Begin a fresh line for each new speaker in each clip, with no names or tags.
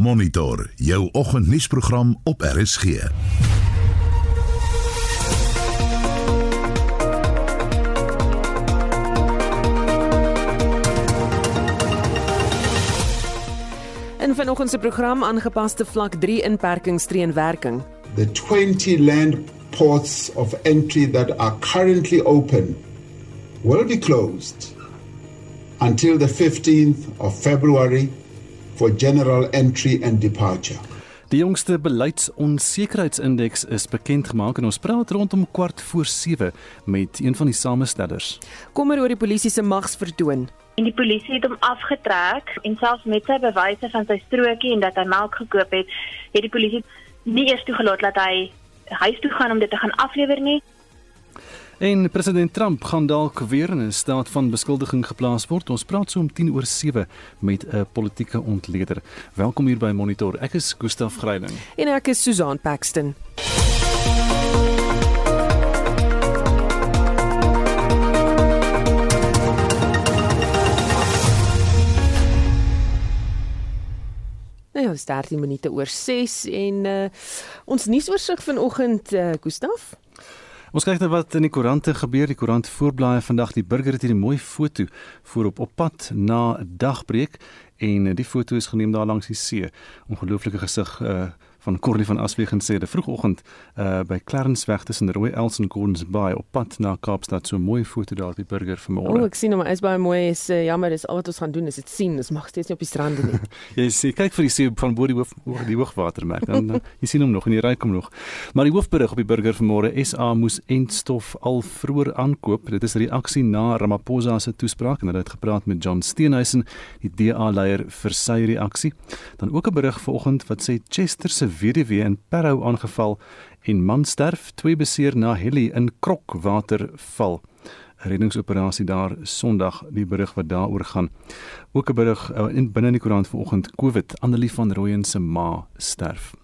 Monitor jou oggendnuusprogram op RSG.
In vanoggend se program aangepaste vlak 3 inperkings tree in werking.
The 20 land ports of entry that are currently open will be closed until the 15th of February for general entry and departure.
Die jongste beleidsonsekerheidsindeks is bekend gemaak en ons praat rondom kwart voor 7 met een van die samestellers.
Kommer oor die polisie se magsvertoon.
En die polisie het hom afgetrek en selfs met sy bewyse van sy strokie en dat hy melk gekoop het, het die polisie nie eers toegelaat dat hy huis toe gaan om dit te gaan aflewer nie.
En president Trump gaan dalk weer in 'n staat van beskuldiging geplaas word. Ons praat so om 10 oor 7 met 'n politieke ontleder. Welkom hier by Monitor. Ek is Gustaf Greiling.
En ek is Susan Paxton. Nou ja, dis 13 minute oor 6 en uh, ons nuusoorseig vanoggend uh, Gustaf.
Ons kyk net wat in die koerante gebeur. Die koerant voorblaai vandag die burger het hier 'n mooi foto voor op pad na dagbreek en die foto is geneem daar langs die see. Ongelooflike gesig uh van Corlie van Aswegen sê die vroegoggend uh by Clarensweg tussen Rooi Els en Gordons Bay op pad na Kaapstad so 'n mooi foto daar die burger vanmôre.
O, oh, ek sien hom, is baie mooi. Is uh, jammer, dis al wat ons gaan doen is dit sien. Ons mag steeds nie op die strande nie.
jy sê kyk vir die see van bo die hoof die hoogwatermerk dan, dan jy sien hom nog en jy ry hom nog. Maar die hoofberig op die burger vanmôre SA moes entstof al vroeër aankoop. Dit is 'n reaksie na Ramaphosa se toespraak en hulle het gepraat met John Steenhuisen, die DA leier vir sy reaksie. Dan ook 'n berig vanoggend wat sê Chester se weduwee in Parow aangeval en man sterf, twee beseer na heli in Krokwater val. 'n Reddingsoperasie daar Sondag, die berig wat daaroor gaan. Ook 'n berig uh, in binne in die koerant vanoggend COVID, Annelie van Rooyen se ma sterf.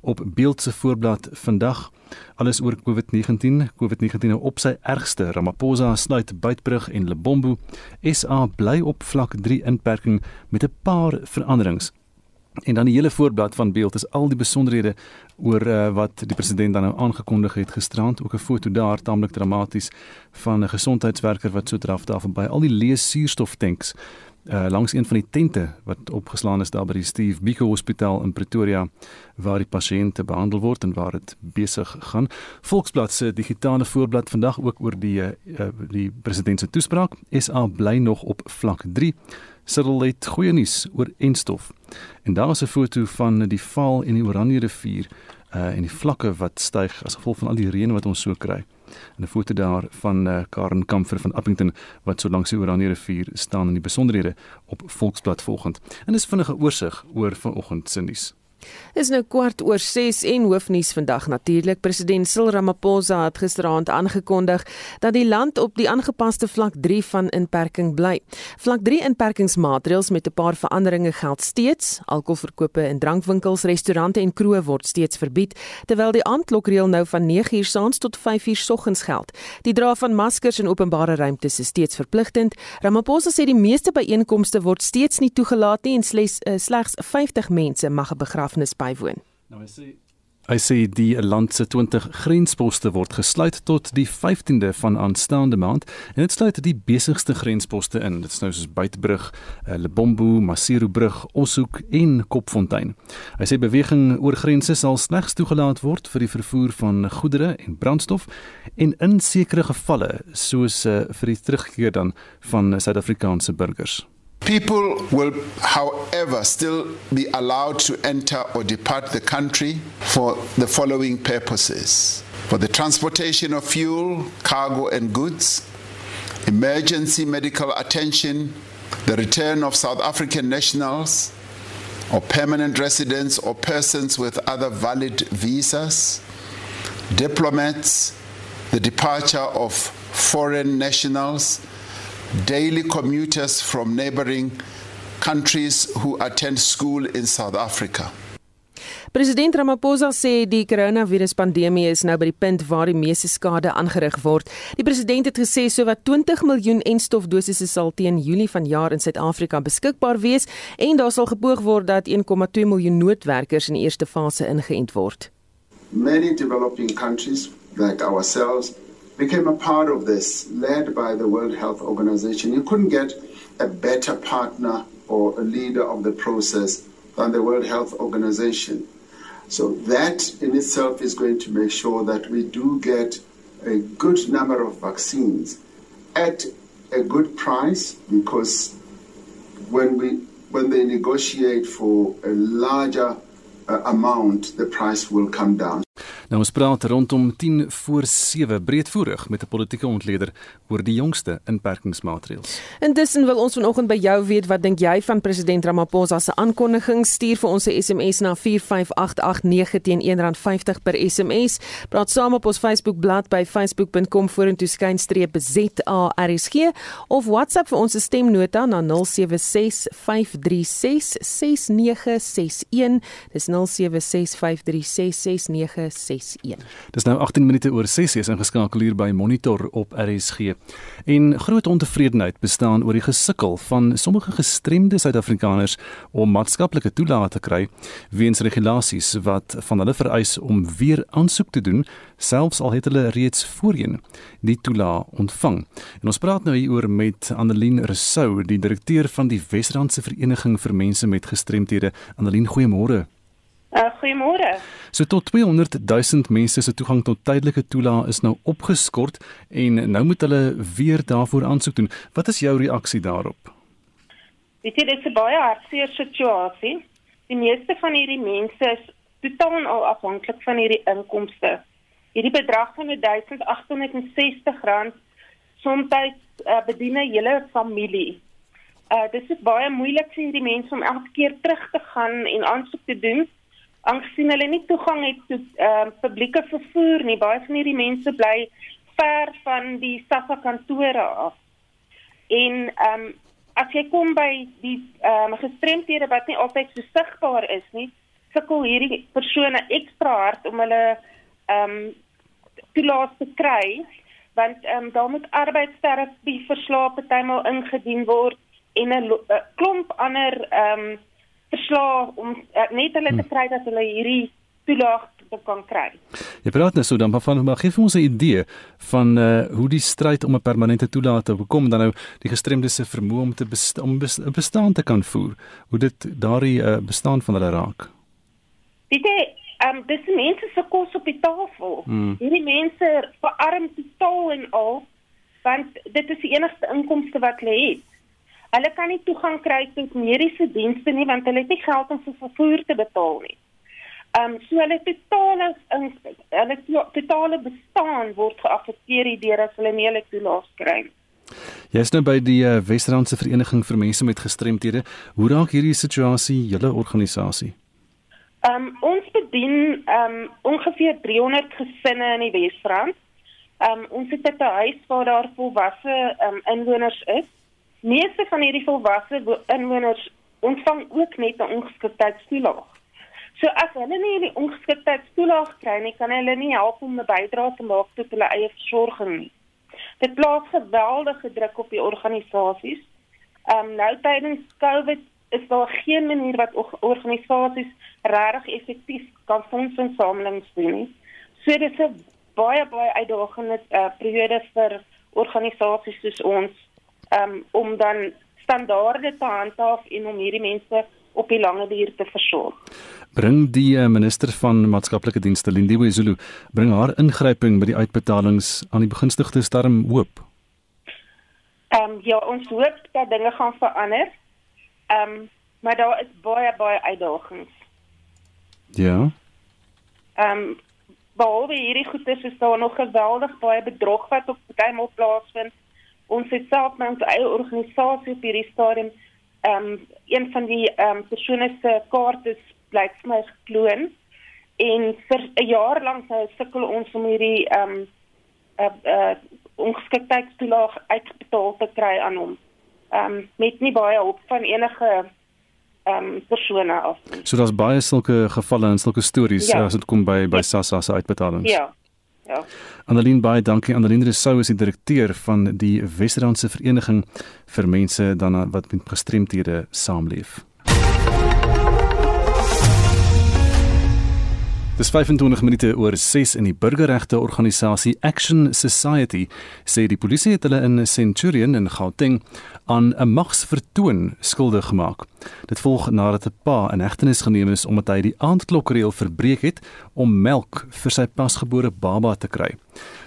Op beeld se voorblad vandag alles oor COVID-19, COVID-19 nou op sy ergste. Ramaphosa sluit Buitbrug en Lebombo. SA bly op vlak 3 inperking met 'n paar veranderings. En dan die hele voorblad van beeld is al die besonderhede oor uh, wat die president dan nou aangekondig het gisterand, ook 'n foto daar taamlik dramaties van 'n gesondheidswerker wat so draf daar verby al die leë suurstoftanks uh, langs een van die tente wat opgeslaan is daar by die Steve Biko Hospitaal in Pretoria waar die pasiënte behandel word en waar dit besig gaan. Volksblad se digitale voorblad vandag ook oor die uh, die president se toespraak. SA bly nog op vlak 3. Cyril het goeie nuus oor enstof. En daar is 'n foto van die val in die Oranje rivier uh en die vlakke wat styg as gevolg van al die reën wat ons so kry. En 'n foto daar van uh, Karen Kamfer van Appington wat so langs die Oranje rivier staan in die besonderhede op Volksblad volgend. En dis vinnige oorsig oor vanoggend se nuus.
Is nou kwart oor 6 en hoofnuus vandag natuurlik. President Cyril Ramaphosa het gisteraand aangekondig dat die land op die aangepaste vlak 3 van inperking bly. Vlak 3 inperkingsmaatreëls met 'n paar veranderinge geld steeds. Alkoholverkope in drankwinkels, restaurante en kroë word steeds verbied, terwyl die aandklokreël nou van 9uur saans tot 5uur soggens geld. Die dra van maskers in openbare ruimtes is steeds verpligtend. Ramaphosa sê die meeste byeenkomste word steeds nie toegelaat nie en slegs uh, slegs 50 mense mag 'n begrafnis bywoon.
Nou hy sê hy sê die land se 20 grensposte word gesluit tot die 15de van aanstaande maand en dit sluit die besigste grensposte in. Dit is nou soos Buitbrug, uh, Lebombo, Masiro brug, Oshoek en Kopfontein. Hy sê beweging oor grense sal slegs toegelaat word vir die vervoer van goedere en brandstof en in sekere gevalle soos uh, vir die terugkeer dan van Suid-Afrikaanse burgers.
People will, however, still be allowed to enter or depart the country for the following purposes. For the transportation of fuel, cargo, and goods, emergency medical attention, the return of South African nationals or permanent residents or persons with other valid visas, diplomats, the departure of foreign nationals daily commuters from neighboring countries who attend school in South Africa.
President Ramaphosa sê die koronaviruspandemie is nou by die punt waar die meeste skade aangerig word. Die president het gesê sowat 20 miljoen enstofdosisse sal teen Julie vanjaar in Suid-Afrika beskikbaar wees en daar sal gepoog word dat 1,2 miljoen noodwerkers in die eerste fase ingeënt word.
Many developing countries like ourselves became a part of this, led by the World Health Organization. You couldn't get a better partner or a leader of the process than the World Health Organization. So that in itself is going to make sure that we do get a good number of vaccines at a good price because when we when they negotiate for a larger uh, amount the price will come down
Nou ons praat rondom 10 voor 7 breedvoerig met 'n politieke ontleder oor die jongste inperkingsmaatreëls.
Intussen wil ons vanoggend by jou weet wat dink jy van president Ramaphosa se aankondiging? Stuur vir ons 'n SMS na 45889 teen R1.50 per SMS. Praat saam op ons Facebook bladsy by facebook.com vorentoe skynstreep ZARSG of WhatsApp vir ons stemnota na 0765366961. Dis 0765366961.
Dis nou 18 minute oor 6 is ingeskakel hier by Monitor op RSG. En groot ontevredenheid bestaan oor die gesukkel van sommige gestremde Suid-Afrikaners om maatskaplike toelate te kry weens regulasies wat van hulle vereis om weer aansoek te doen selfs al het hulle reeds voorheen die toelaat ontvang. En ons praat nou hieroor met Annelien Rousseau, die direkteur van die Wesrandse Vereniging vir Mense met Gestremthede. Annelien, goeiemôre.
Uh, goeiemôre.
So tot 200 000 mense se toegang tot tydelike toelaat is nou opgeskort en nou moet hulle weer daarvoor aansoek doen. Wat is jou reaksie daarop?
Dit is 'n baie hartseer situasie. Die meeste van hierdie mense is totaal al afhanklik van hierdie inkomste. Hierdie bedrag van R1860 soms uh, bedien 'n hele familie. Uh dit is baie moeilik vir hierdie mense om elke keer terug te gaan en aansoek te doen aangesien hulle nie toegang het tot ehm uh, publieke vervoer nie. Baie van hierdie mense bly ver van die SASSA kantore af. En ehm um, as jy kom by die ehm um, gestremdhede wat nie altyd so sigbaar is nie, sukkel hierdie persone ekstra hard om hulle ehm um, toelaat te kry want ehm um, daar moet arbeidsterapie verslae partymal ingedien word en 'n klomp ander ehm um, verslae om uh, net hulle te hm. kry dat hulle hierdie toelaag kan kry.
Jy praat nou so dan van maar gee vir ons 'n idee van uh hoe die stryd om 'n permanente toelaat te bekom dan nou die gestremdes se vermoë om te besta om 'n bestaan te kan voer. Hoe dit daardie uh bestaan van hulle raak.
Dit ehm um, dis mense se kos op die tafel. Hmm. Hierdie mense verarm totaal en al want dit is die enigste inkomste wat hulle het. Hulle kan nie toegang kry tot mediese dienste nie want hulle het nie geld om vir vervoer te betaal nie. Ehm um, so hulle totale hulle totale bestaan word geaffekteer deur as hulle nie hulle toelaat kry.
Jy is nou by die uh, Wesrandse Vereniging vir Mense met Gestremthede. Hoe raak hierdie situasie julle organisasie?
Ehm um, ons bedien ehm um, ongeveer 300 gesinne in die Wesrand. Ehm um, ons het 'n huis waar daar volwasse ehm um, inwoners is Meeste van hierdie volwasse inwoners ontvang ook net 'n ongeskiktheidstoelaag. So as hulle nie die ongeskiktheidstoelaag kry nie, kan hulle nie help om 'n bydrae te maak tot hulle eie versorging nie. Dit plaas geweldige druk op die organisasies. Ehm um, nou tydens COVID is daar geen manier wat organisasies regtig effektief kan fondsinsamelings doen nie. So dit is 'n baie baie uitdagende uh, periode vir organisasies soos ons um, om dan standaarde te handhaaf en om hierdie mense op die lange duur te versorg.
Bring die uh, minister van maatskaplike dienste Lindiwe Zulu bring haar ingryping by die uitbetalings aan die begunstigdes darm hoop.
Ehm um, ja, ons hoop dat dinge gaan verander. Ehm um, maar daar is baie baie uitdagings.
Ja.
Ehm um, behalwe hierdie goeie is daar nog geweldig baie bedrog wat op baie maal plaasvind ons het self met ons eie organisasie op hierdie stadium ehm um, een van die ehm um, persone se kaarte blyk vir my gekloon en vir 'n jaar lank nou sukkel ons om hierdie ehm um, 'n uh, uh, ongeskiktheidstoelaag uitbetaal te kry aan hom. Ehm um, met nie baie hulp van enige ehm um, persone af.
So daar's baie sulke gevalle en sulke stories ja. as dit kom by by ja. SASSA se uitbetalings.
Ja. Ja.
Annelien baie dankie. Annelien Rousseau is die direkteur van die Wesrandse Vereniging vir mense dan wat met gestremthede saamleef. Dis 25 minute oor 6 in die burgerregte organisasie Action Society sê die polisie het hulle in Centurion in Gauteng aan 'n magsvertoon skuldig gemaak. Dit volg nadat 'n pa in hegtenis geneem is omdat hy die aandklokreël verbreek het om melk vir sy pasgebore baba te kry.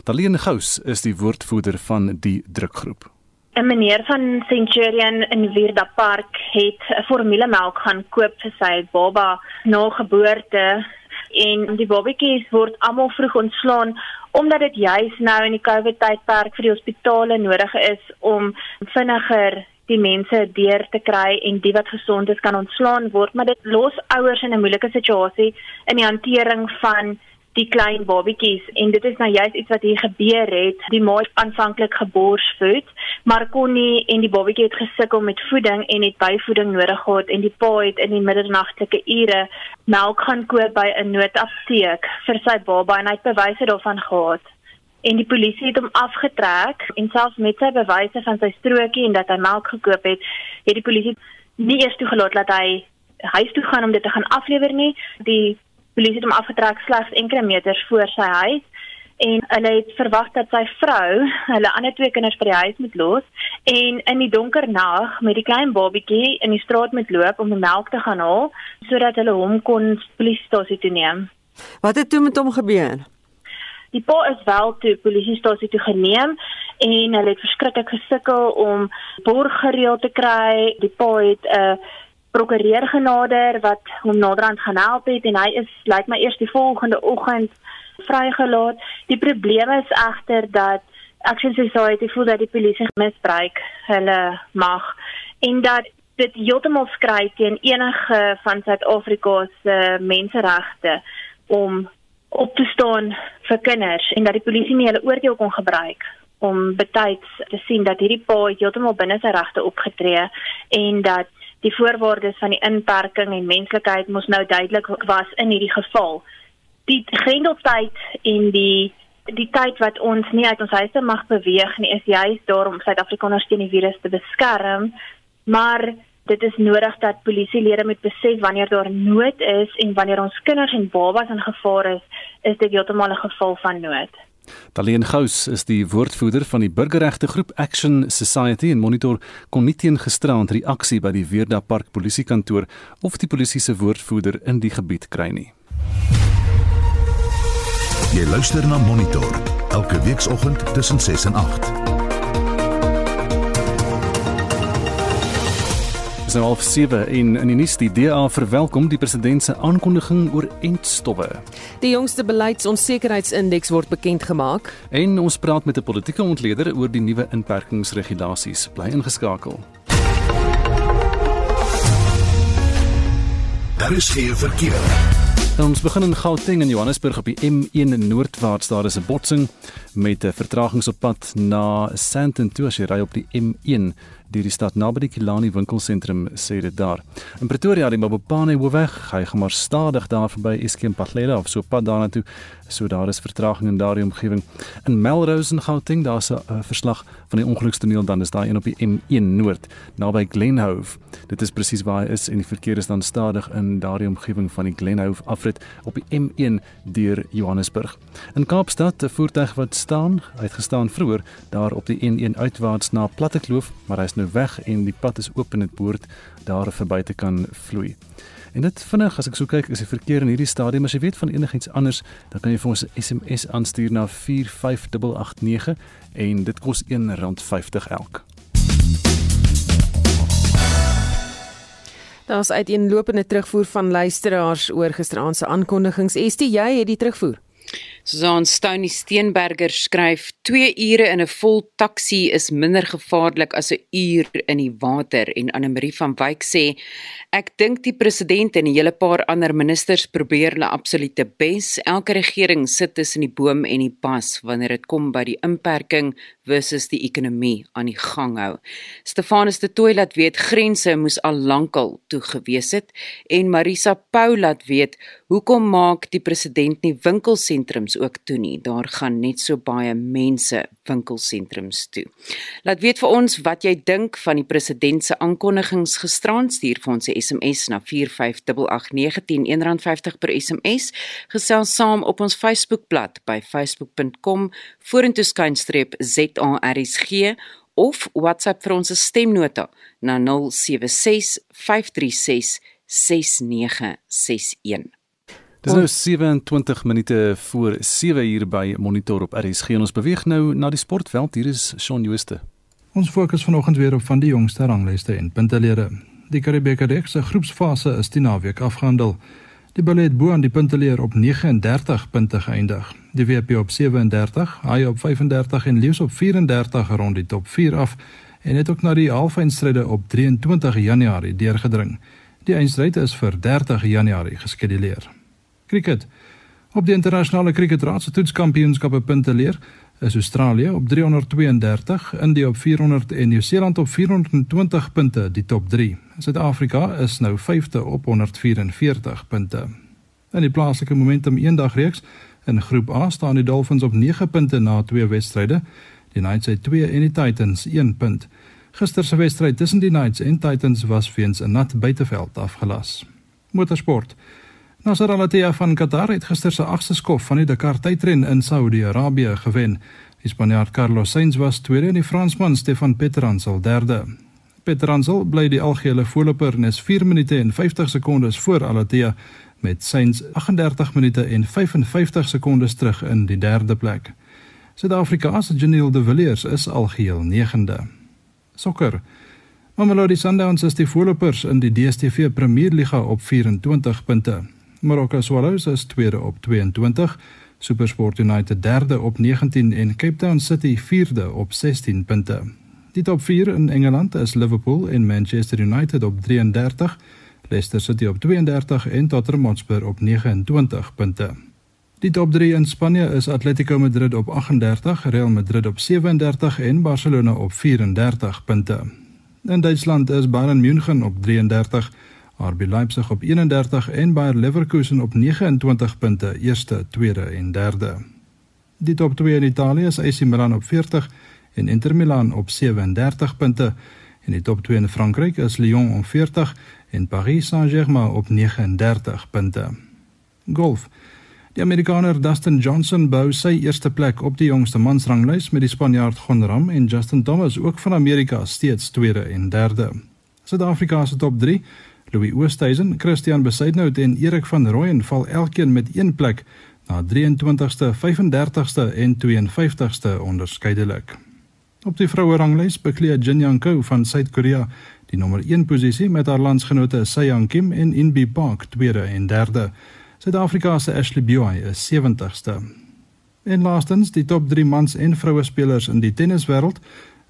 Daleen Gous is die woordvoerder van die drukgroep.
'n Meneer van Centurion in Vierda Park het 'n formulemelk gaan koop vir sy baba na geboorte en die babatjies word almal vroeg ontslaan omdat dit juis nou in die COVID tydperk vir die hospitale nodig is om vinniger die mense deur te kry en die wat gesond is kan ontslaan word. Maar dit los ouers in 'n moeilike situasie in die hantering van die klein babatjies en dit is nou juist iets wat hier gebeur het. Die ma het aanvanklik geborsvoed maar kon nie en die babatjie het gesukkel met voeding en het byvoeding nodig gehad. En die pa het in die middernagtelike ure melk gaan koop by 'n noodapteek vir sy baba en hy het bewyse daarvan gehad. En die polisie het hom afgetrek en selfs met sy bewyse van sy strokie en dat hy melk gekoop het het die polisie nie eers toegelaat dat hy huis toe gaan om dit te gaan aflewer nie. Die polisie het hom afgetrek slegs enkele meters voor sy huis en hulle het verwag dat sy vrou hulle ander twee kinders by die huis moet los en in die donker nag met die klein babatjie in die straat moet loop om melk te gaan haal sodat hulle hom kon polisiestasie toe neem.
Wat het toe met hom gebeur?
Die pa is wel toe polisiestasie toe geneem en hulle het verskriklik gesukkel om borg gereël te kry. Die pa het 'n uh, prokureur genader wat hom naderhand gaan help het en hy is lyk my eers die volgende oggend vrygelaat. Die probleem is egter dat Action Society voel dat die polisie misbruik hulle mag en dat dit heeltemal skry teen enige van Suid-Afrika se menseregte om op te staan vir kinders en dat die polisie nie hulle oordeel kon gebruik om betyds te sien dat hierdie pa heeltemal binne sy regte opgetree en dat die voorwaardes van die inperking en menslikheid moes nou duidelik was in hierdie geval. Die grendeltyd en die die tyd wat ons nie uit ons huise mag beweeg nie is juist daarom Suid-Afrikaners teen die virus te beskerm, maar dit is nodig dat polisielede moet besef wanneer daar nood is en wanneer ons kinders en babas in gevaar is, is dit heeltemal 'n geval van nood.
Daleen Gous is die woordvoerder van die burgerregte groep Action Society en monitor kon nie teen gisteraand reaksie by die Weerda Park polisiekantoor of die polisie se woordvoerder in die gebied kry nie.
Jy luister na Monitor elke weekoggend tussen 6 en 8.
Dis nou half 7 en in die nuus die DA verwelkom die president se aankondiging oor entstowwe.
Die jongste beleidsonsekerheidsindeks word bekend gemaak
en ons praat met 'n politieke ontleder oor die nuwe inperkingsregulasies. Bly ingeskakel.
Daar is geen verkeer.
En ons begin in Gauteng in Johannesburg op die M1 noordwaarts daar is 'n botsing met 'n vertragings op pad na Sandton toe as jy ry op die M1 deur die stad naby die Kilani winkelsentrum sê dit daar. In Pretoria die Mabopane hoofweg, hy gaan maar stadig daar verby Eskom Patlela of so pad daarna toe. So daar is vertraging in daardie omgewing. In Melrose in Gauteng daar's 'n uh, verslag van die ongelukstoneel dan is daar een op die M1 noord naby Glenhove. Dit is presies waar hy is en die verkeer is dan stadig in daardie omgewing van die Glenhove afrit op die M1 deur Johannesburg. In Kaapstad 'n voertuig wat staan, hy het gestaan vroeër daar op die N1 uitwaarts na Plattekloof, maar hy is nou weg en die pad is oop en dit behoort daar verby te kan vloei. En dit vinnig as ek so kyk is die verkeer in hierdie stadium as jy weet van enigiets anders dan kan jy vir ons 'n SMS aanstuur na 45889 en dit kos R1.50 elk.
Daar's uiteenlopende terugvoer van luisteraars oor gisteraand se aankondigings. Estie, jy het die terugvoer.
Susan Stony Steenberger skryf: "2 ure in 'n vol taxi is minder gevaarlik as 'n uur in die water." En Anne-Marie van Wyk sê: "Ek dink die president en 'n hele paar ander ministers probeer hulle absolute bes. Elke regering sit tussen die boom en die pas wanneer dit kom by die inperking versus die ekonomie aan die gang hou." Stefanus de Tooi laat weet grense moes al lankal toe gewees het en Marisa Pau laat weet Hoekom maak die president nie winkelsentrums ook toe nie? Daar gaan net so baie mense winkelsentrums toe. Laat weet vir ons wat jy dink van die president se aankondigings gisterand. Stuur vir ons 'n SMS na 4588910 R50 per SMS. Gesels saam op ons Facebookblad by facebook.com vorentoe skynstreep ZARSG of WhatsApp vir ons stemnota na 076 536 6961.
Dis nou 27 minute voor 7 uur by Monitor op RSG en ons beweeg nou na die sportveld. Hier is Shaun Jooste.
Ons fokus vanoggend weer op van die jongste ranglyste en puntelede. Die Karibeker Reeks se groepsfase is die naweek afgehandel. Die Bulls het bo aan die punteleer op 39 punte geëindig. Die WP op 37, Haai op 35 en Lions op 34 rond die top 4 af en het ook na die halfeindstryde op 23 Januarie deurgedring. Die eindstryd is vir 30 Januarie geskeduleer. Kriket. Op die internasionale kriketraad se toetskampioenskappe punte leer is Australië op 332, Indië op 400 en Nieu-Seeland op 420 punte die top 3. Suid-Afrika is nou 5de op 144 punte. In die plaaslike momentum eendagreeks in groep A staan die Dolphins op 9 punte na twee wedstryde. Die Knights het 2 en die Titans 1 punt. Gister se wedstryd tussen die Knights en Titans was weens 'n nat buiteveld afgelas. Motorsport. Nasser Al-Attiyah van Qatar het gister se agste skof van die Dakar tydren in Saudi-Arabië gewen. Die Spanjaard Carlos Sainz was tweede en die Fransman Stefan Petransel derde. Petransel bly die algehele voorloper nes 4 minute en 50 sekondes voor Al-Attiyah met Sainz 38 minute en 55 sekondes terug in die derde plek. Suid-Afrika se Janiel de Villiers is algeheel 9de. Sokker. Mamelodi Sundowns is die voorlopers in die DStv Premierliga op 24 punte. Marokko Swallows is tweede op 22, SuperSport United derde op 19 en Cape Town City vierde op 16 punte. Die top 4 in Engeland is Liverpool en Manchester United op 33, Leicester City op 32 en Tottenham Hotspur op 29 punte. Die top 3 in Spanje is Atletico Madrid op 38, Real Madrid op 37 en Barcelona op 34 punte. In Duitsland is Bayern München op 33 RB Leipzig op 31 en Bayer Leverkusen op 29 punte, eerste, tweede en derde. Die top 2 in Italië is AC Milan op 40 en Inter Milan op 37 punte. En die top 2 in Frankryk is Lyon op 40 en Paris Saint-Germain op 39 punte. Golf. Die Amerikaner Dustin Johnson bou sy eerste plek op die jongste mansranglys met die Spanjaard Jon Rahm en Justin Thomas ook van Amerika steeds tweede en derde. Suid-Afrika se top 3 Louis Oosthuizen, Christian Besuidnout en Erik van Rooyen val elkeen met een plek na 23ste, 35ste en 52ste onderskeidelik. Op die vroue ranglys bekleed Jin Young Ko van Suid-Korea die nommer 1 posisie met haar landsgenote Sayang Kim en Inbi Park tweede en derde. Suid-Afrika se Ashley Buy is 70ste. En laastens, die top 3 mans en vroue spelers in die tenniswêreld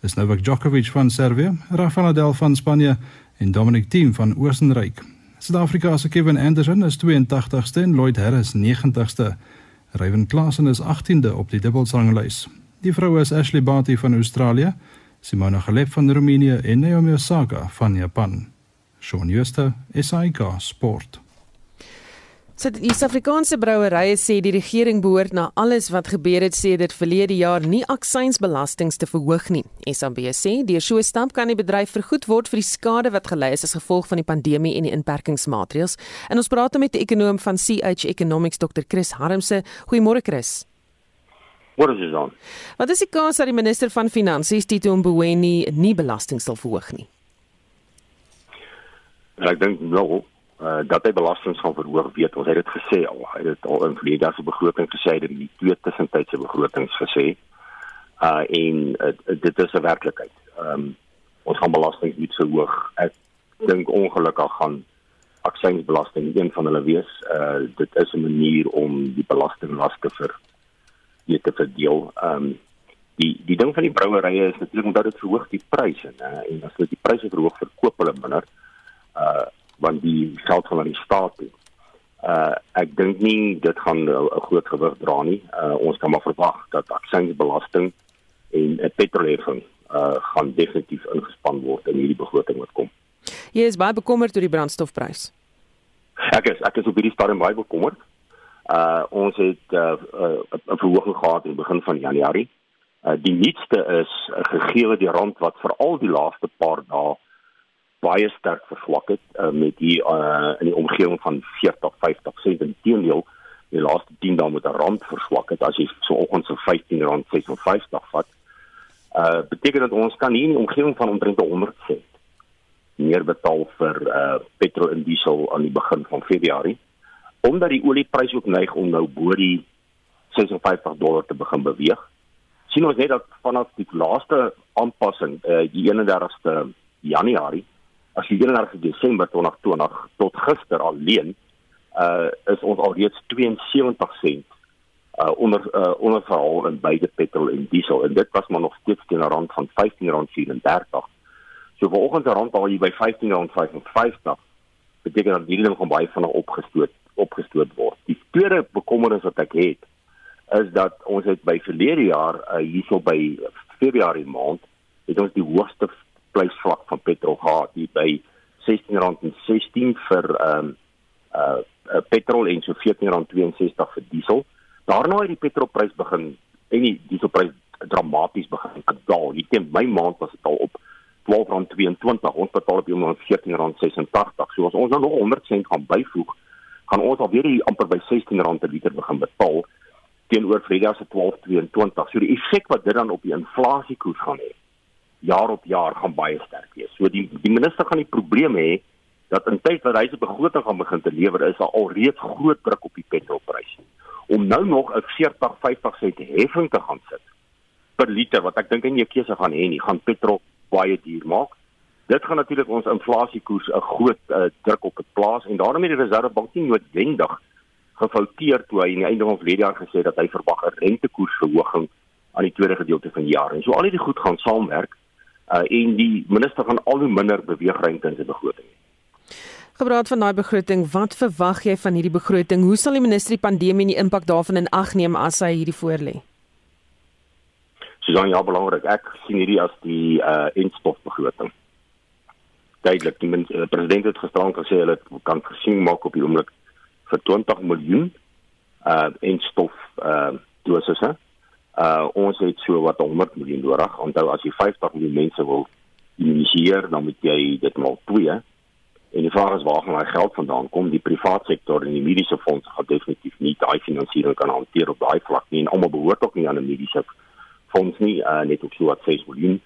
is Novak Djokovic van Servië, Rafael Nadal van Spanje en Dominic Thiem van Oostenryk. Suid-Afrika se Kevin Anderson is 82ste en Lloyd Harris 90ste. Ryan Klassen is 18de op die dubbelsanglys. Die vroue is Ashley Barty van Australië, Simona Halep van Roemenië en Naomi Osaka van Japan. Shaun Schuster, SAK Sport.
So die Suid-Afrikaanse brouwerye sê die regering behoort na alles wat gebeur het sê dit verlede jaar nie aksiesbelastings te verhoog nie. SAB sê deur so 'n stap kan die bedryf vergoed word vir die skade wat gelei is as gevolg van die pandemie en die inperkingsmaatreëls. En ons praat met die ekonom van CH Economics Dr Chris Harmse. Goeiemôre Chris.
Wat is dit dan?
Wat is die kans dat die minister van finansies Tito Mboweni nie belasting sal verhoog nie?
Ek dink nou uh, dat hy belastings gaan verhoog weet ons het dit gesê al hy het dit al in verlede jaar se begroting gesê dit in die twee tussentydse begrotings gesê uh en uh, dit is 'n werklikheid. Ehm um, ons gaan belasting iets verhoog. Ek dink ongelukkig gaan aksiesbelasting een van hulle wees. Uh dit is 'n manier om die belastinglaste vir jy te verdeel. Ehm um, die die ding van die brouerye is natuurlik omdat dit verhoog die pryse uh, en as hulle die pryse verhoog verkoop hulle minder uh want die geld van die staat toe. Uh ek dink nie dit gaan 'n groot gewig dra nie. Uh ons kan maar verwag dat aksiesbelasting en 'n petrolheffing uh gaan definitief ingespan word in hierdie begroting wat kom.
Jy is baie bekommerd oor die brandstofprys.
Ek is ek is op hierdie stadium baie bekommerd. Uh ons het 'n uh, uh, verhoging gehad in die begin van Januarie. Uh die nuutste is uh, gegee die rand wat veral die laaste paar dae baie sterk verswak het uh, met die uh in die omgewing van 40 50 sent en teenoor die laaste 10 dae met 'n rand verswak het as jy so oggends so 15 rand 56 vat. Uh beteken dat ons kan hier in die omgewing van omtrent 100 sent meer betaal vir uh petrol en diesel aan die begin van Februarie omdat die oliepryse ook neig om nou bo die 56 dollar te begin beweeg. sien ons net dat vanaf die laaste aanpassing uh die 31ste Januarie as die 31ste Desember 2020 tot gister alleen uh is ons alreeds 72 sent uh onder uh onderverhaal in beide petrol en diesel. En dit was maar nog steeds teen 'n rand van R15.34 So vanoggend rond al hier by R15.55 beteken dat hierdie ding gaan baie vinnig opgestoot opgestoot word. Die tweede bekommernis wat ek het is dat ons het by verlede jaar uh, hierso by Februarie maand het ons die hoogste prysvlak van petrol gehad hier by R16.16 vir ehm um, uh, uh petrol en so R14.62 vir diesel. Daarna het die petrolprys begin en die dieselprys dramaties begin daal. Hier teen my maand was dit al op R12.22. Ons betaal op hom R14.86. So as ons nou nog 100 sent gaan byvoeg, gaan ons alweer hier amper by R16 per liter begin betaal teenoor Vrydag se 12.22. So die effek wat dit dan op die inflasiekoers gaan hê, jaar op jaar gaan baie sterk wees. So die die minister gaan die probleem hê dat in tyd wat hy se begroting gaan begin te lewer is daar alreeds groot druk op die petrolpryse. Om nou nog 'n 40-50 sent heffing te gaan sit per liter wat ek dink in jou keuse gaan hê nie, gaan petrol baie duur maak. Dit gaan natuurlik ons inflasiekoers 'n groot uh, druk op het plaas en daarom het die Reservebank nie noodwendig gefouteer toe hy aan die einde van verlede jaar gesê dat hy verwag 'n rentekoersverhoging aan die tweede gedeelte van die jaar. En so al hierdie goed gaan saamwerk uh, en die minister gaan al hoe minder beweegruimte in sy begroting hê.
Gepraat van daai begroting, wat verwag jy van hierdie begroting? Hoe sal die minister die pandemie en die impak daarvan in ag neem as hy hierdie voorlê?
Susan, ja, belangrik. Ek sien hierdie as die uh instofbegroting. Duidelik, die uh, president het gisterand gesê hulle kan gesien maak op die oomblik vir 20 miljoen uh instof uh dosisse. Uh ons het so wat 100 miljoen nodig. Onthou as jy 50 miljoen mense wil initieer, dan moet jy dit maal 2. En die vraag is waar gaan daai geld vandaan kom? Die private sektor en die mediese fondse gaan definitief nie daai finansiering kan hanteer op daai vlak nie en almal behoort ook nie aan 'n mediese fonds nie uh, net op so wat 6 miljoen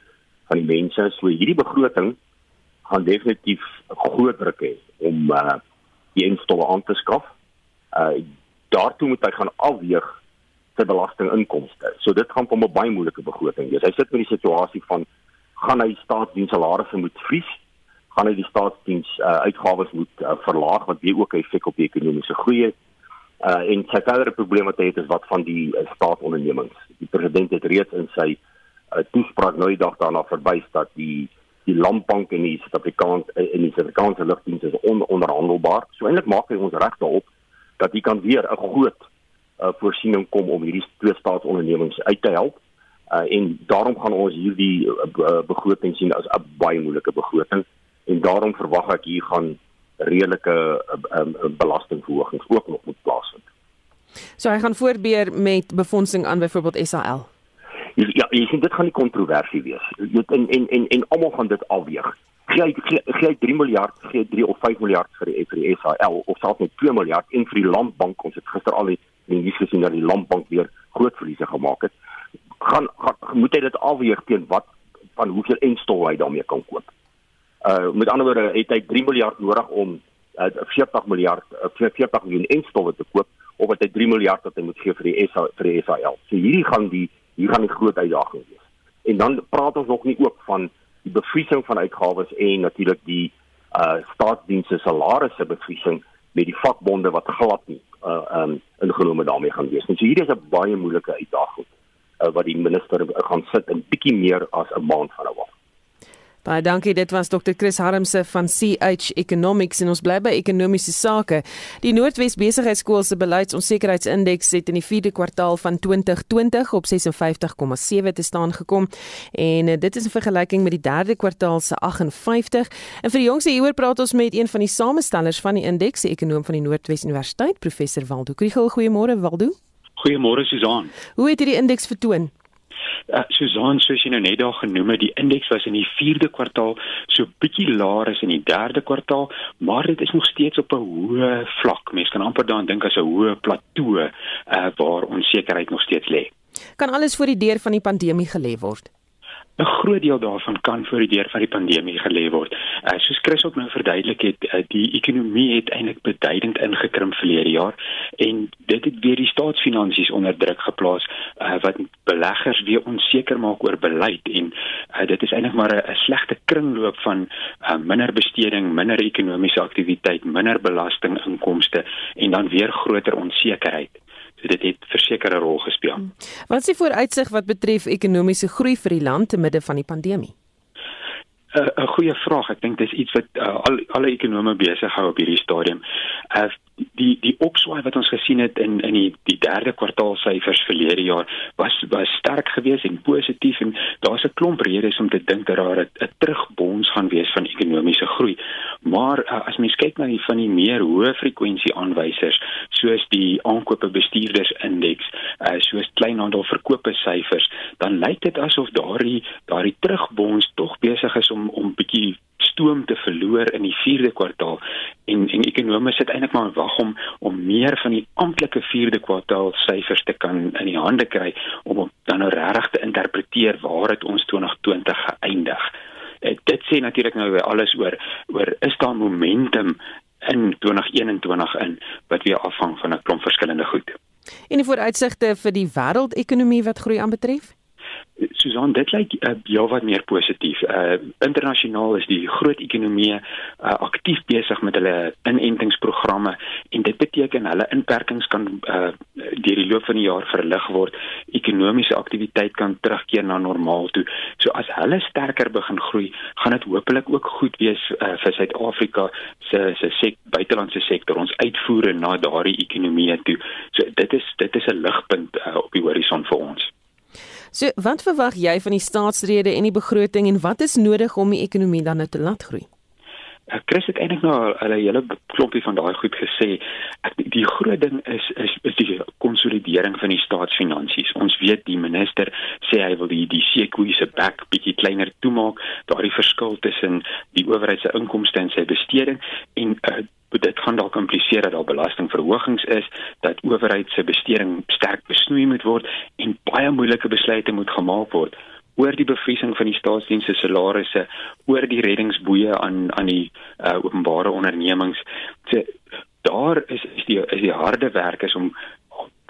van die mense so hierdie begroting gaan definitief 'n groot druk hê om uh, die instowwe aan te skaf. Uh daartoe moet hy gaan afweeg sy belastinginkomste. So dit gaan hom 'n baie moeilike begroting wees. Hy sit met die situasie van gaan hy staatsdiens salarisse moet vries? Gaan hy die staatsdiens uh, uitgawes moet uh, verlaag wat weer ook 'n effek op die ekonomiese groei het? Uh en sy verdere probleem wat hy het is wat van die uh, staatsondernemings. Die president het reeds in sy uh, toespraak nou die dag daarna verwys dat die die landbank en die Suid-Afrikaanse uh, en die Suid-Afrikaanse lugdiens is on, onderhandelbaar. So eintlik maak hy ons reg daarop dat hy kan weer 'n groot uh, voorsiening kom om hierdie twee staatsondernemings uit te help. Uh en daarom gaan ons hierdie uh, begroting sien as 'n baie moeilike begroting en daarom verwag ek hier gaan redelike um, belastingverhogings ook nog moet plaasvind.
So hy gaan voorbeer met befondsing aan byvoorbeeld SAL.
Ja, jy sien dit gaan nie kontroversie wees. Weet en en en en almal gaan dit afweeg. Gee gee, gee 3 miljard, gee 3 of 5 miljard vir die vir die SAL of selfs net 2 miljard en vir die landbank ons het gister al in die nuus gesien dat die landbank weer groot verliese gemaak het. Gaan, gaan moet hy dit afweeg teen wat van hoeveel enstol hy daarmee kan koop. Uh met ander woorde het hy 3 miljard nodig om uh, 40 miljard uh, 40 miljoen enstowwe te koop of het hy 3 miljard wat hy moet gee vir die SA vir die SAL. So hierdie gaan die hier gaan die groot uitdaging wees. En dan praat ons nog nie ook van die bevriesing van uitgawes en natuurlik die uh staatsdienste salarisse bevriesing met die vakbonde wat glad nie uh um ingenome daarmee gaan wees. En so hier is 'n baie moeilike uitdaging uh, wat die minister gaan sit in bietjie meer as 'n maand van nou af.
Baie dankie. Dit was Dr. Chris Harmse van CH Economics en ons bly by ekonomiese sake. Die Noordwes Besigheidsskool se beleidsonsekerheidsindeks het in die 4de kwartaal van 2020 op 56,7 te staan gekom en eh, dit is in vergelyking met die 3de kwartaal se 58. En vir die jongste hieroor praat ons met een van die samestellers van die indeks, die ekonom van die Noordwes Universiteit, professor Waldo Kriel. Goeiemôre Waldo.
Goeiemôre Susan.
Hoe het hierdie indeks vertoon?
Uh, Susan soos jy nou net daar genoem het, die indeks was in die 4de kwartaal so bietjie laer as in die 3de kwartaal, maar dit is nog steeds op 'n hoë vlak. Mense kan amper daaraan dink as 'n hoë plateau uh, waar onsekerheid nog steeds lê.
Kan alles voor die deur van die pandemie gelê word?
'n groot deel daarvan kan voor die deur van die pandemie gelê word. Uh, soos Chris ook nou verduidelik het, uh, die ekonomie het eintlik beduidend ingekrimp verlede jaar en dit het weer die staatsfinansies onder druk geplaas uh, wat beleggers weer onseker maak oor beleid en uh, dit is eintlik maar 'n slegte kringloop van uh, minder besteding, minder ekonomiese aktiwiteit, minder belastinginkomste en dan weer groter onsekerheid. So dit het verseker 'n rol gespeel. Hmm.
Wat is die vooruitsig wat betref ekonomiese groei vir die land te midde van die pandemie?
'n goeie vraag. Ek dink dis iets wat uh, al alle ekonome besig hou op hierdie stadium. Uh die die opswaai wat ons gesien het in in die die derde kwartaal syfers verlede jaar was was sterk geweest en positief en daar's 'n klomp redes om te dink dat daar 'n terugbons gaan wees van ekonomiese groei. Maar uh, as mens kyk na die van die meer hoë frekwensie aanwysers soos die aankope bestuurders indeks, uh, soos kleinhandel verkope syfers, dan lyk dit asof daardie daardie terugbons tog besig is om om bietjie stoom te verloor in die 4de kwartaal en en ekonome sit eintlik maar wag om om meer van die amptelike 4de kwartaal syfers te kan in die hande kry om dan nou regtig te interpreteer waar het ons 2020 geëindig. Uh, dit sê natuurlik nou weer alles oor oor is daar momentum in 2021 in wat weer afhang van 'n klomp verskillende goed.
En die vooruitsigte vir die wêreldekonomie wat groei aanbetref?
Susan, dit lyk uh, ja wat meer positief. Uh internasionaal is die groot ekonomieë uh, aktief besig met hulle inentingsprogramme en dit beteken hulle inperkings kan uh deur die loop van die jaar verlig word. Ekonomiese aktiwiteit kan terugkeer na normaal toe. So as hulle sterker begin groei, gaan dit hopelik ook goed wees uh, vir Suid-Afrika se se sek, buitelandse sektor, ons uitvoere na daardie ekonomieë toe. So dit is dit is 'n ligpunt uh, op die horison vir ons.
So, wat verwag jy van die staatsrede en die begroting en wat is nodig om die ekonomie dan nou te laat groei?
Ek kry dit eintlik nou al 'n hele klompie van daai goed gesê. Ek die groot ding is is is die konsolidering van die staatsfinansies. Ons weet die minister sê hy wil die die sekoe se back bietjie kleiner toemaak, daardie verskil tussen die owerheid se inkomste en sy besteding en uh, dit gaan dalk impliseer dat daar belastingverhogings is, dat owerheid se besteding sterk besnoei moet word en baie moeilike besluite moet gemaak word oor die bevriesing van die staatsdienste salarisse, oor die reddingsboeye aan aan die uh, openbare ondernemings. So, daar is is die is die harde werk is om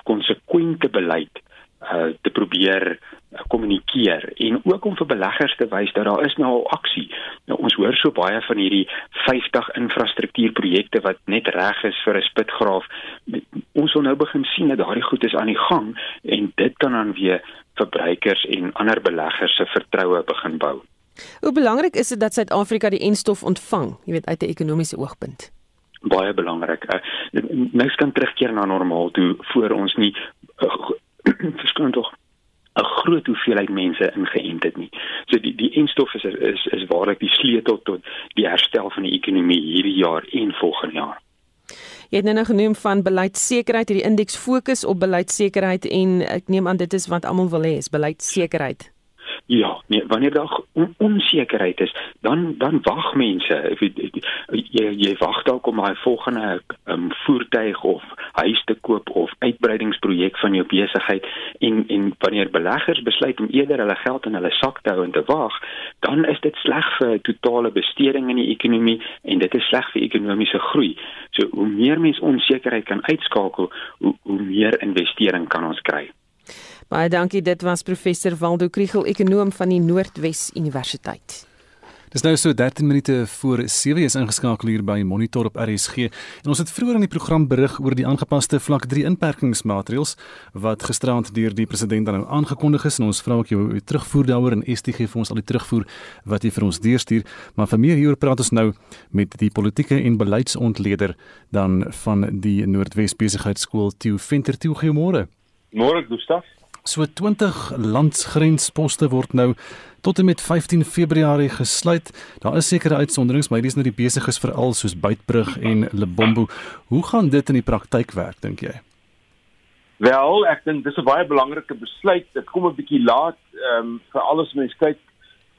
konsekwente beleid uh te probeer uh, kommunikeer en ook om vir beleggers te wys dat daar is nou al aksie. Nou ons hoor so baie van hierdie 50 infrastruktuurprojekte wat net reg is vir 'n spitgraaf. Ons wil nou begin sien dat daardie goed is aan die gang en dit kan dan weer verbruikers en ander beleggers se vertroue begin bou.
Hoe belangrik is dit dat Suid-Afrika die enstof ontvang, jy weet uit 'n ekonomiese oogpunt?
Baie belangrik. Uh, mens kan terugkeer na normaal toe voor ons nie uh, verskyn tog 'n groot hoeveelheid mense ingeënt het nie. So die die enstof is is is waarlik die sleutel tot die herstel van die ekonomie hierdie jaar en volgende jaar.
Jy het nou genoem van beleidsekerheid, hierdie indeks fokus op beleidsekerheid en ek neem aan dit is wat almal wil hê, is beleidsekerheid.
Ja, nee, wanneer daar on onsekerheid is, dan dan wag mense. Jy jy wag dalk om 'n volgende um, voertuig of huis te koop of uitbreidingsprojek van jou besigheid en en wanneer beleggers besluit om eerder hulle geld in hulle sak te hou en te wag, dan is dit sleg vir totale besteding in die ekonomie en dit is sleg vir ekonomiese groei. So hoe meer mense onsekerheid kan uitskakel, hoe hoe meer investering kan ons kry.
Baie dankie. Dit was professor Waldo Kriel, ekonom van die Noordwes Universiteit.
Dis nou so 13 minute voor 7 is ingeskakel hier by Monitor op RSG. En ons het vroeër in die program berig oor die aangepaste vlak 3 inperkingsmaatreëls wat gisterand deur die president dan nou aangekondig is en ons vra ook jou terugvoer daaroor en STG vir ons al die terugvoer wat jy vir ons deurstuur. Maar vir meer hieroor praat ons nou met die politieke en beleidsontleder dan van die Noordwes Besigheidsskool Tieu Venter Tieu Goeiemôre.
Môre Gustaf.
So 20 landsgrensposte word nou tot en met 15 Februarie gesluit. Daar is sekere uitsonderings, maar hierdie is nou die besiges veral soos Beitbrug en Lebombo. Hoe gaan dit in die praktyk werk dink jy?
Wel, ek dink dis 'n baie belangrike besluit. Dit kom 'n bietjie laat, ehm um, vir alles mense kyk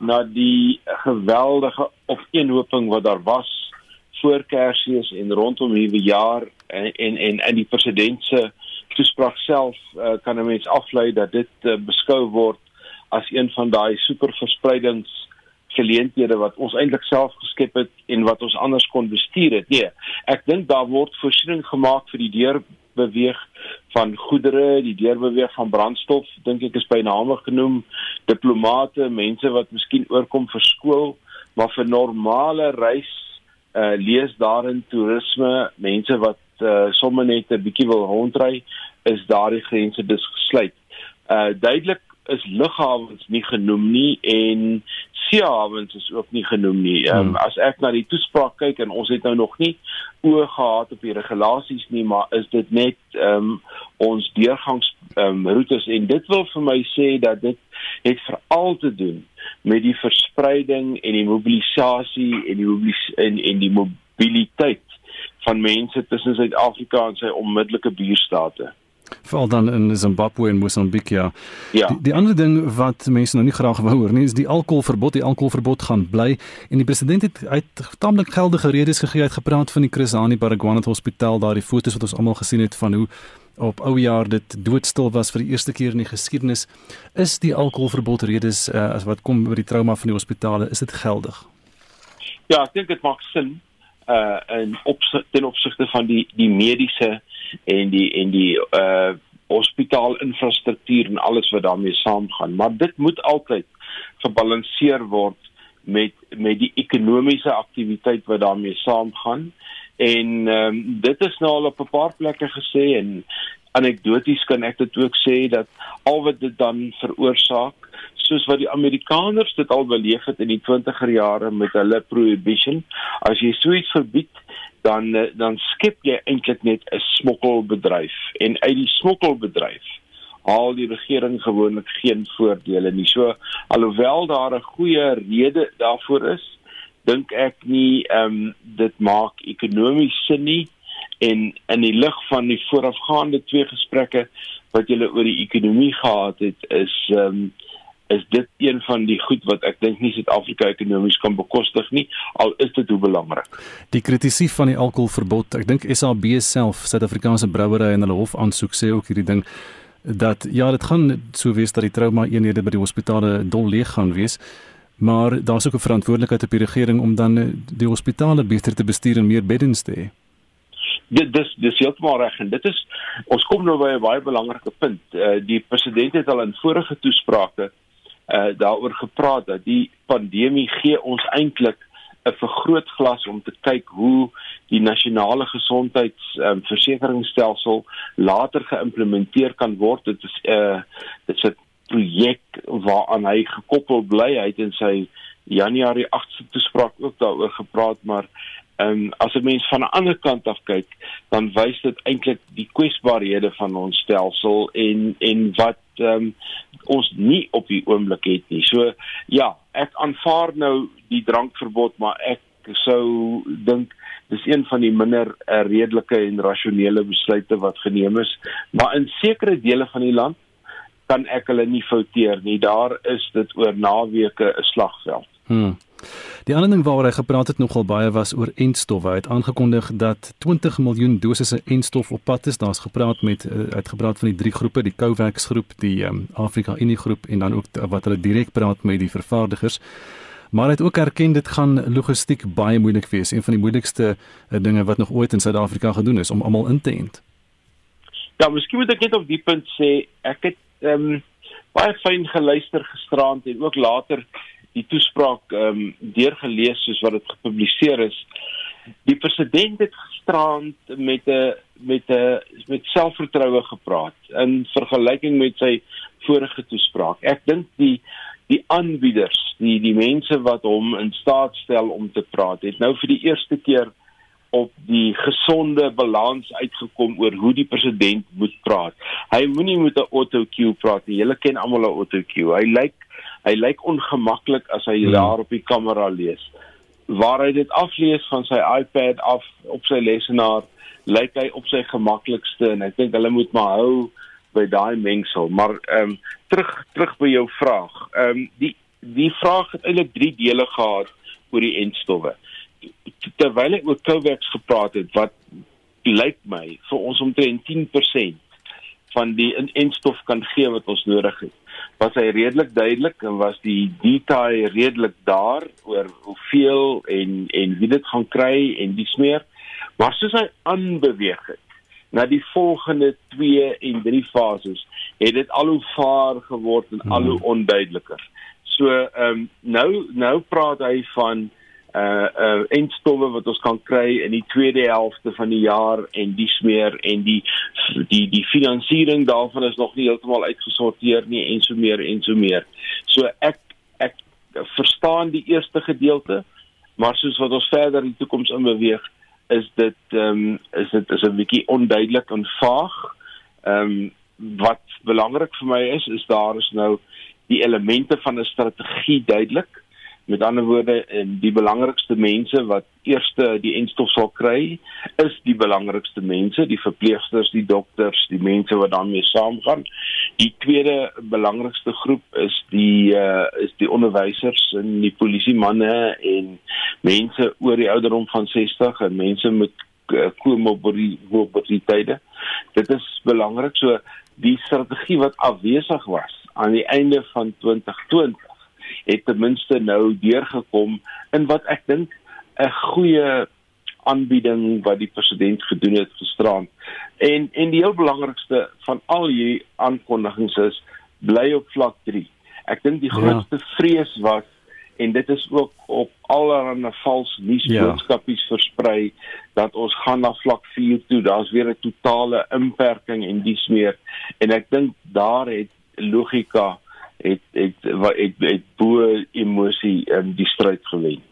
na die geweldige opeenhoping wat daar was voor Kersfees en rondom hierdie jaar en en en, en die president se toespraak self uh, kan 'n mens aflei dat dit uh, beskou word as een van daai superverspreidings geleenthede wat ons eintlik self geskep het en wat ons anders kon bestuur het. Nee, ek dink daar word voorsiening gemaak vir die deurbeweeg van goedere, die deurbeweeg van brandstof, dink ek is by name genoem, diplomate, mense wat miskien oorkom vir skool, maar vir normale reis uh lees daarin toerisme, mense wat uh sommer net 'n bietjie wil rondry, is daardie grense dus gesluit. Uh duidelik is lughawens nie genoem nie en seehawens is ook nie genoem nie. Ehm um, as ek na die toespraak kyk en ons het nou nog nie oë gehad op die regulasies nie, maar is dit net ehm um, ons deurgangs ehm um, roetes en dit wil vir my sê dat dit het veral te doen met die verspreiding en die mobilisasie en die mobilis en en die mobiliteit van mense tussen Suid-Afrika en sy onmiddellike buurstate
veral dan in Zimbabwe en Mosambik ja.
ja.
Die, die ander ding wat mense nou nie graag wou hoor nie is die alkoholverbod. Die alkoholverbod gaan bly en die president het uit taamlik geldige redes gegee het gepraat van die Chris Hani Baragwanath Hospitaal daar die fotos wat ons almal gesien het van hoe op ou jaar dit doodstil was vir die eerste keer in die geskiedenis. Is die alkoholverbod redes uh, as wat kom oor die trauma van die hospitale, is dit geldig?
Ja, ek dink dit maak sin uh in opsig ten opsigte van die die mediese en die en die uh hospitaalinfrastruktuur en alles wat daarmee saamgaan. Maar dit moet altyd gebalanseer word met met die ekonomiese aktiwiteit wat daarmee saamgaan. En ehm um, dit is nou al op 'n paar plekke gesê en anekdoties kan ek dit ook sê dat al wat dit dan veroorsaak soos wat die Amerikaners dit al beleef het in die 20er jare met hulle prohibition as jy so iets verbied dan eh, dan skep jy eintlik net 'n smokkelbedryf en uit die smokkelbedryf haal die regering gewoonlik geen voordele nie. So alhoewel daar 'n goeie rede daarvoor is, dink ek nie ehm um, dit maak ekonomies sin nie en in die lig van die voorafgaande twee gesprekke wat julle oor die ekonomie gehad het is ehm um, is dit een van die goed wat ek dink nie Suid-Afrika ekonomies kan bekostig nie al is dit hoe belangrik.
Die kritisie van die alkoholverbod, ek dink SAB self, Suid-Afrikaanse brouery en hulle hof aansoek sê ook hierdie ding dat ja, dit gaan so wees dat die trauma eenhede by die hospitale dol leeg gaan wees. Maar daar's ook 'n verantwoordelikheid op die regering om dan die hospitale beter te bestuur en meer beddens te hê.
Dit dis dis heeltemal reg en dit is ons kom nou by 'n baie belangrike punt. Uh, die president het al in vorige toesprake uh daaroor gepraat dat die pandemie gee ons eintlik 'n vergrootglas om te kyk hoe die nasionale gesondheidsversekeringsstelsel um, later geïmplementeer kan word. Dit is 'n uh, dit is 'n projek waaraan hy gekoppel bly. Hy het in sy Januarie 8ste toespraak ook daaroor gepraat, maar ehm um, as 'n mens van 'n ander kant af kyk, dan wys dit eintlik die kwesbaarhede van ons stelsel en en wat ehm um, ons nie op die oomblik het nie. So ja, ek aanvaar nou die drankverbod, maar ek sou dink dis een van die minder uh, redelike en rasionele besluite wat geneem is, maar in sekere dele van die land kan ek hulle nie fouteer nie. Daar is dit oor naweke 'n slagveld.
Hmm. Die ander ding waaroor hy gepraat het nogal baie was oor entstof. Hy het aangekondig dat 20 miljoen dosisse entstof op pad is. Daar's gepraat met uh, uitgepraat van die drie groepe, die Covax groep, die um, Afrika Unie groep en dan ook wat hulle direk praat met die vervaardigers. Maar hy het ook erken dit gaan logistiek baie moeilik wees. Een van die moeilikste uh, dinge wat nog ooit in Suid-Afrika gedoen is om almal in te ent.
Ja, miskien moet ek net op die punt sê ek het ehm um, baie fyn geluister gisterand en ook later die toespraak ehm um, deurgelees soos wat dit gepubliseer is. Die president het gisterand met 'n met 'n met selfvertroue gepraat in vergelyking met sy vorige toespraak. Ek dink die die aanbieders, die die mense wat hom in staat stel om te praat, het nou vir die eerste keer op die gesonde balans uitgekom oor hoe die president moet praat. Hy moenie met 'n autocue praat nie. Julle ken almal 'n autocue. Hy lyk hy lyk ongemaklik as hy hmm. daar op die kamera lees. Waar hy dit aflees van sy iPad af op sy lesenaar, lyk hy op sy gemaklikste en ek dink hulle moet maar hou by daai mengsel. Maar ehm um, terug terug by jou vraag. Ehm um, die die vraag het eintlik drie dele gehad oor die entstowwe terwyl ek oor Covax gepraat het wat lyk my vir ons omtrent 10% van die inenstof kan gee wat ons nodig het. Was hy redelik duidelik en was die detail redelik daar oor hoeveel en en wie dit gaan kry en dis meer. Maar soos hy aanbeweeg het na die volgende 2 en 3 fases, het dit al hoe vaar geword en al hoe hmm. onduideliker. So ehm um, nou nou praat hy van uh uh eindstowwe wat ons kan kry in die tweede helfte van die jaar en dis meer en die die die finansiering daarvan is nog nie heeltemal uitgesorteer nie en so meer en so meer. So ek ek verstaan die eerste gedeelte, maar soos wat ons verder in die toekoms in beweeg, is dit ehm um, is dit is 'n bietjie onduidelik en vaag. Ehm um, wat belangrik vir my is is daar is nou die elemente van 'n strategie duidelik Met ander woorde, die belangrikste mense wat eerste die enstof sal kry, is die belangrikste mense, die verpleegsters, die dokters, die mense wat daarmee saamgaan. Die tweede belangrikste groep is die uh is die onderwysers en die polisie manne en mense oor die ouderdom van 60 en mense met uh, komorbiditeite. Dit is belangrik so die strategie wat afwesig was aan die einde van 2020 het ten minste nou deurgekom in wat ek dink 'n goeie aanbieding wat die president gedoen het gisterand. En en die heel belangrikste van al hierdie aankondigings is bly op vlak 3. Ek dink die ja. grootste ja. vrees was en dit is ook op allerlei vals nuusboodskapies ja. versprei dat ons gaan na vlak 4 toe. Daar's weer 'n totale inperking en dis meer. En ek dink daar het logika het het het, het, het bo emosie in die stryd gewen.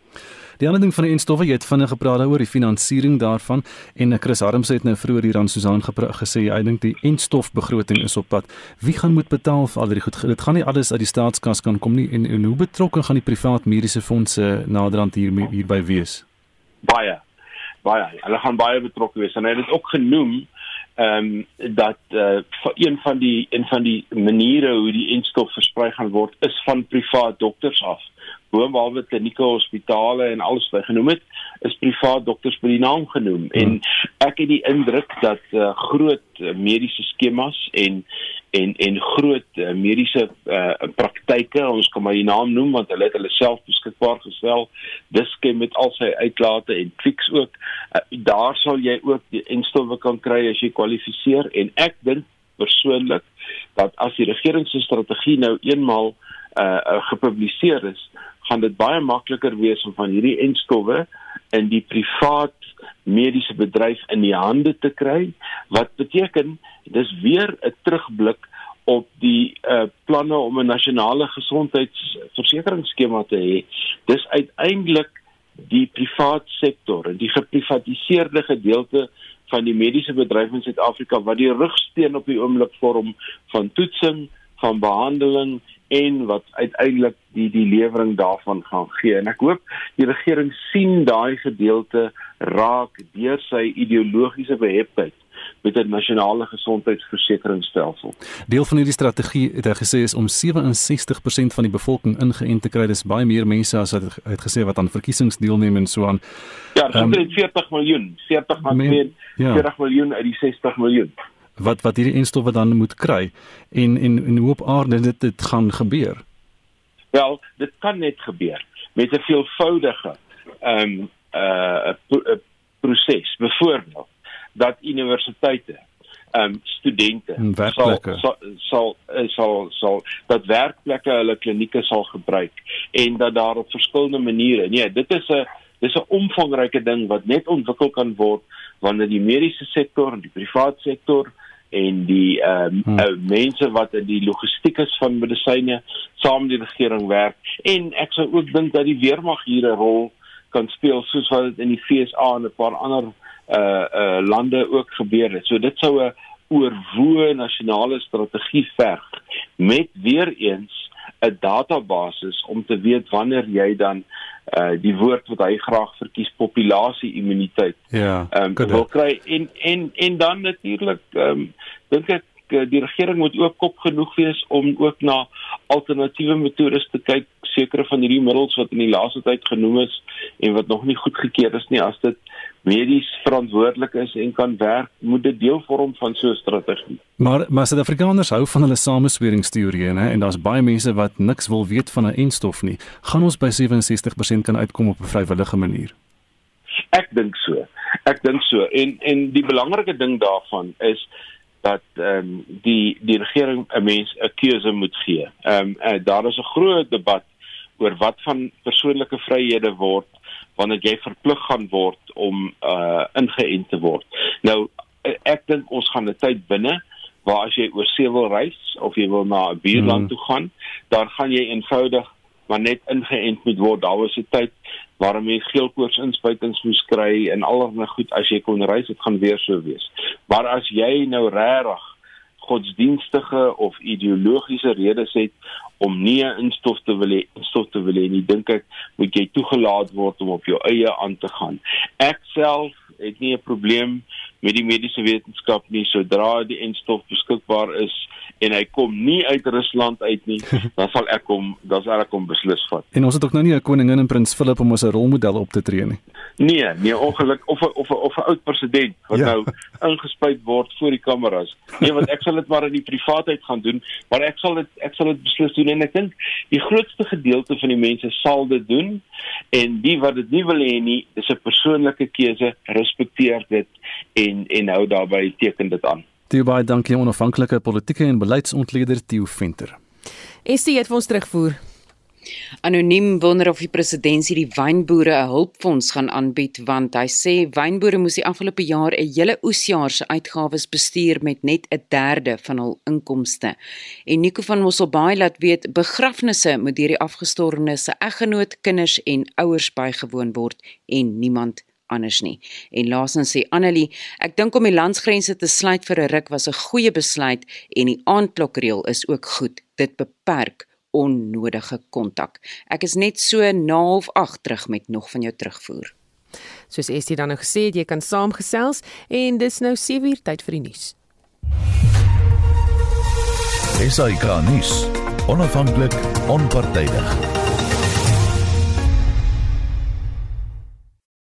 Die ander ding van die enstowwe, jy het vinnig gepraat oor die finansiering daarvan en Chris Harms het nou vroeër hier aan Susan gesê hy dink die enstofbegroting is op pad. Wie gaan moet betaal vir al die goed? Dit gaan nie alles uit die staatskas kan kom nie en, en hoe betrokke gaan die privaat mediese fondse naderhand hier hierby wees?
Baie. Baie. Hulle gaan baie betrokke wees en hy het dit ook genoem ehm um, dat uh, een van die een van die maniere hoe die enstof versprei gaan word is van privaat dokters af. Boonbehalwe klinieke hospitale en alles wat genoem het, is privaat dokters by die naam genoem hmm. en ek het die indruk dat uh, groot uh, mediese skemas en en en groot uh, mediese uh, praktyke ons kan maar die naam noem want hulle het hulle self beskikbaar gestel diskem met al sy uitlate en fiks ook uh, daar sal jy ook die instowwe kan kry as jy kwalifiseer en ek dink persoonlik dat as die regering se strategie nou eenmal uh, uh, gepubliseer is gaan dit baie makliker wees om van hierdie instowwe in die privaat mediese bedryf in die hande te kry wat beteken dis weer 'n terugblik op die uh, planne om 'n nasionale gesondheidsversekeringsskema te hê. Dis uiteindelik die privaat sektor en die geprivatiseerde gedeelte van die mediese bedryf in Suid-Afrika wat die rugsteen op die oomblik vorm van toetsing van behandeling en wat uiteindelik die die lewering daarvan gaan gee. En ek hoop die regering sien daai gedeelte raak deur sy ideologiese beheptheid met 'n nasionale gesondheidsversekeringsstelsel.
Deel van hierdie strategie het hy gesê is om 67% van die bevolking ingeënt te kry. Dis baie meer mense as wat hy het gesê wat aan verkiesings deelneem en so aan.
Ja, dit um, is 40 miljoen, 40 miljoen, ja. 40 miljoen uit die 60 miljoen
wat wat hierdie enstowwe dan moet kry en en en hoe op aarde dit dit gaan gebeur.
Wel, dit kan net gebeur met 'n veelvoudige ehm um, uh 'n proses. Byvoorbeeld dat universiteite ehm um, studente
sal
sal, sal uh, sal sal dat werkplekke hulle klinieke sal gebruik en dat daar op verskillende maniere. Nee, dit is 'n dis 'n omvangryke ding wat net ontwikkel kan word wanneer die mediese sektor en die private sektor en die ehm um, hmm. uh, mense wat in die logistiek is van medisyne saam met die regering werk en ek sou ook dink dat die weermag hier 'n rol kan speel soos wat dit in die FSA en 'n paar ander uh uh lande ook gebeur het. So dit sou 'n oorwoë nasionale strategie verg met weer eens 'n database om te weet wanneer jy dan uh die woord wat hy graag verkies populasie immuniteit.
Ja.
Ehm um, wil kry en en en dan natuurlik ehm um, dink ek die regering moet ook kop genoeg wees om ook na alternatiewe metodes te kyk sekere van hierdie middels wat in die laaste tyd genoem is en wat nog nie goedgekeur is nie as dit medies verantwoordelik is en kan werk, moet dit deel vorm van so 'n strategie.
Maar maar Suid-Afrikaners hou van hulle samesweringsteorieë, hè, en daar's baie mense wat niks wil weet van 'n enstof nie. Gaan ons by 67% kan uitkom op 'n vrywillige manier?
Ek dink so. Ek dink so. En en die belangrike ding daarvan is dat ehm um, die die regering 'n mens 'n keuse moet gee. Ehm um, daar is 'n groot debat oor wat van persoonlike vryhede word wanneer jy verplig gaan word om uh ingeënt te word. Nou ek dink ons gaan 'n tyd binne waar as jy oor see wil reis of jy wil na 'n buurland mm. toe gaan, dan gaan jy eenvoudig maar net ingeënt moet word. Daar was 'n tyd waar jy geelkoors inspuitings moes kry en allerlei goed as jy kon reis, dit gaan weer so wees. Maar as jy nou regtig godsdienstige of ideologiese redes het om nie 'n instof te wil hê instof te wil hê nie dink ek moet jy toegelaat word om op jou eie aan te gaan. Ek self het nie 'n probleem met die mediese wetenskap nie sodra die instof beskikbaar is en hy kom nie uit Rusland uit nie dan sal ek hom dan sal ek hom beslis vat.
En ons het ook nou nie 'n koningin en prins Philip om as 'n rolmodel op te tree nie
nee nee ongeluk of of of 'n oud president wat ja. nou ingespuit word voor die kameras nee want ek sal dit maar in die privaatheid gaan doen maar ek sal dit ek sal dit beslis doen en ek dink die grootste gedeelte van die mense sal dit doen en die wat dit nie wil hê nie is 'n persoonlike keuse respekteer dit en en hou daarbey teken dit aan
Toe baie dankie onafhanklike politieke en beleidsontleder Theo Venter.
Estie het vir ons terugvoer.
Anoniem wonder of die presidentsie die wynboere 'n hulpfonds gaan aanbied want hy sê wynboere moes die afgelope jaar 'n hele oesjaar se uitgawes bestuur met net 'n derde van hul inkomste. En Nico van Mosselbaai laat weet begrafnisse moet deur die afgestorwenes se eggenoot, kinders en ouers bygewoon word en niemand anders nie. En laasens sê Annelie, ek dink om die landsgrense te sluit vir 'n ruk was 'n goeie besluit en die aandklokreël is ook goed. Dit beperk onnodige kontak. Ek is net so na half 8 terug met nog van jou terugvoer.
Soos Estie dan nou gesê het, jy kan saamgesels en dis nou 7 uur tyd vir die nuus.
Esai Kahnis, onafhanklik, onpartydig.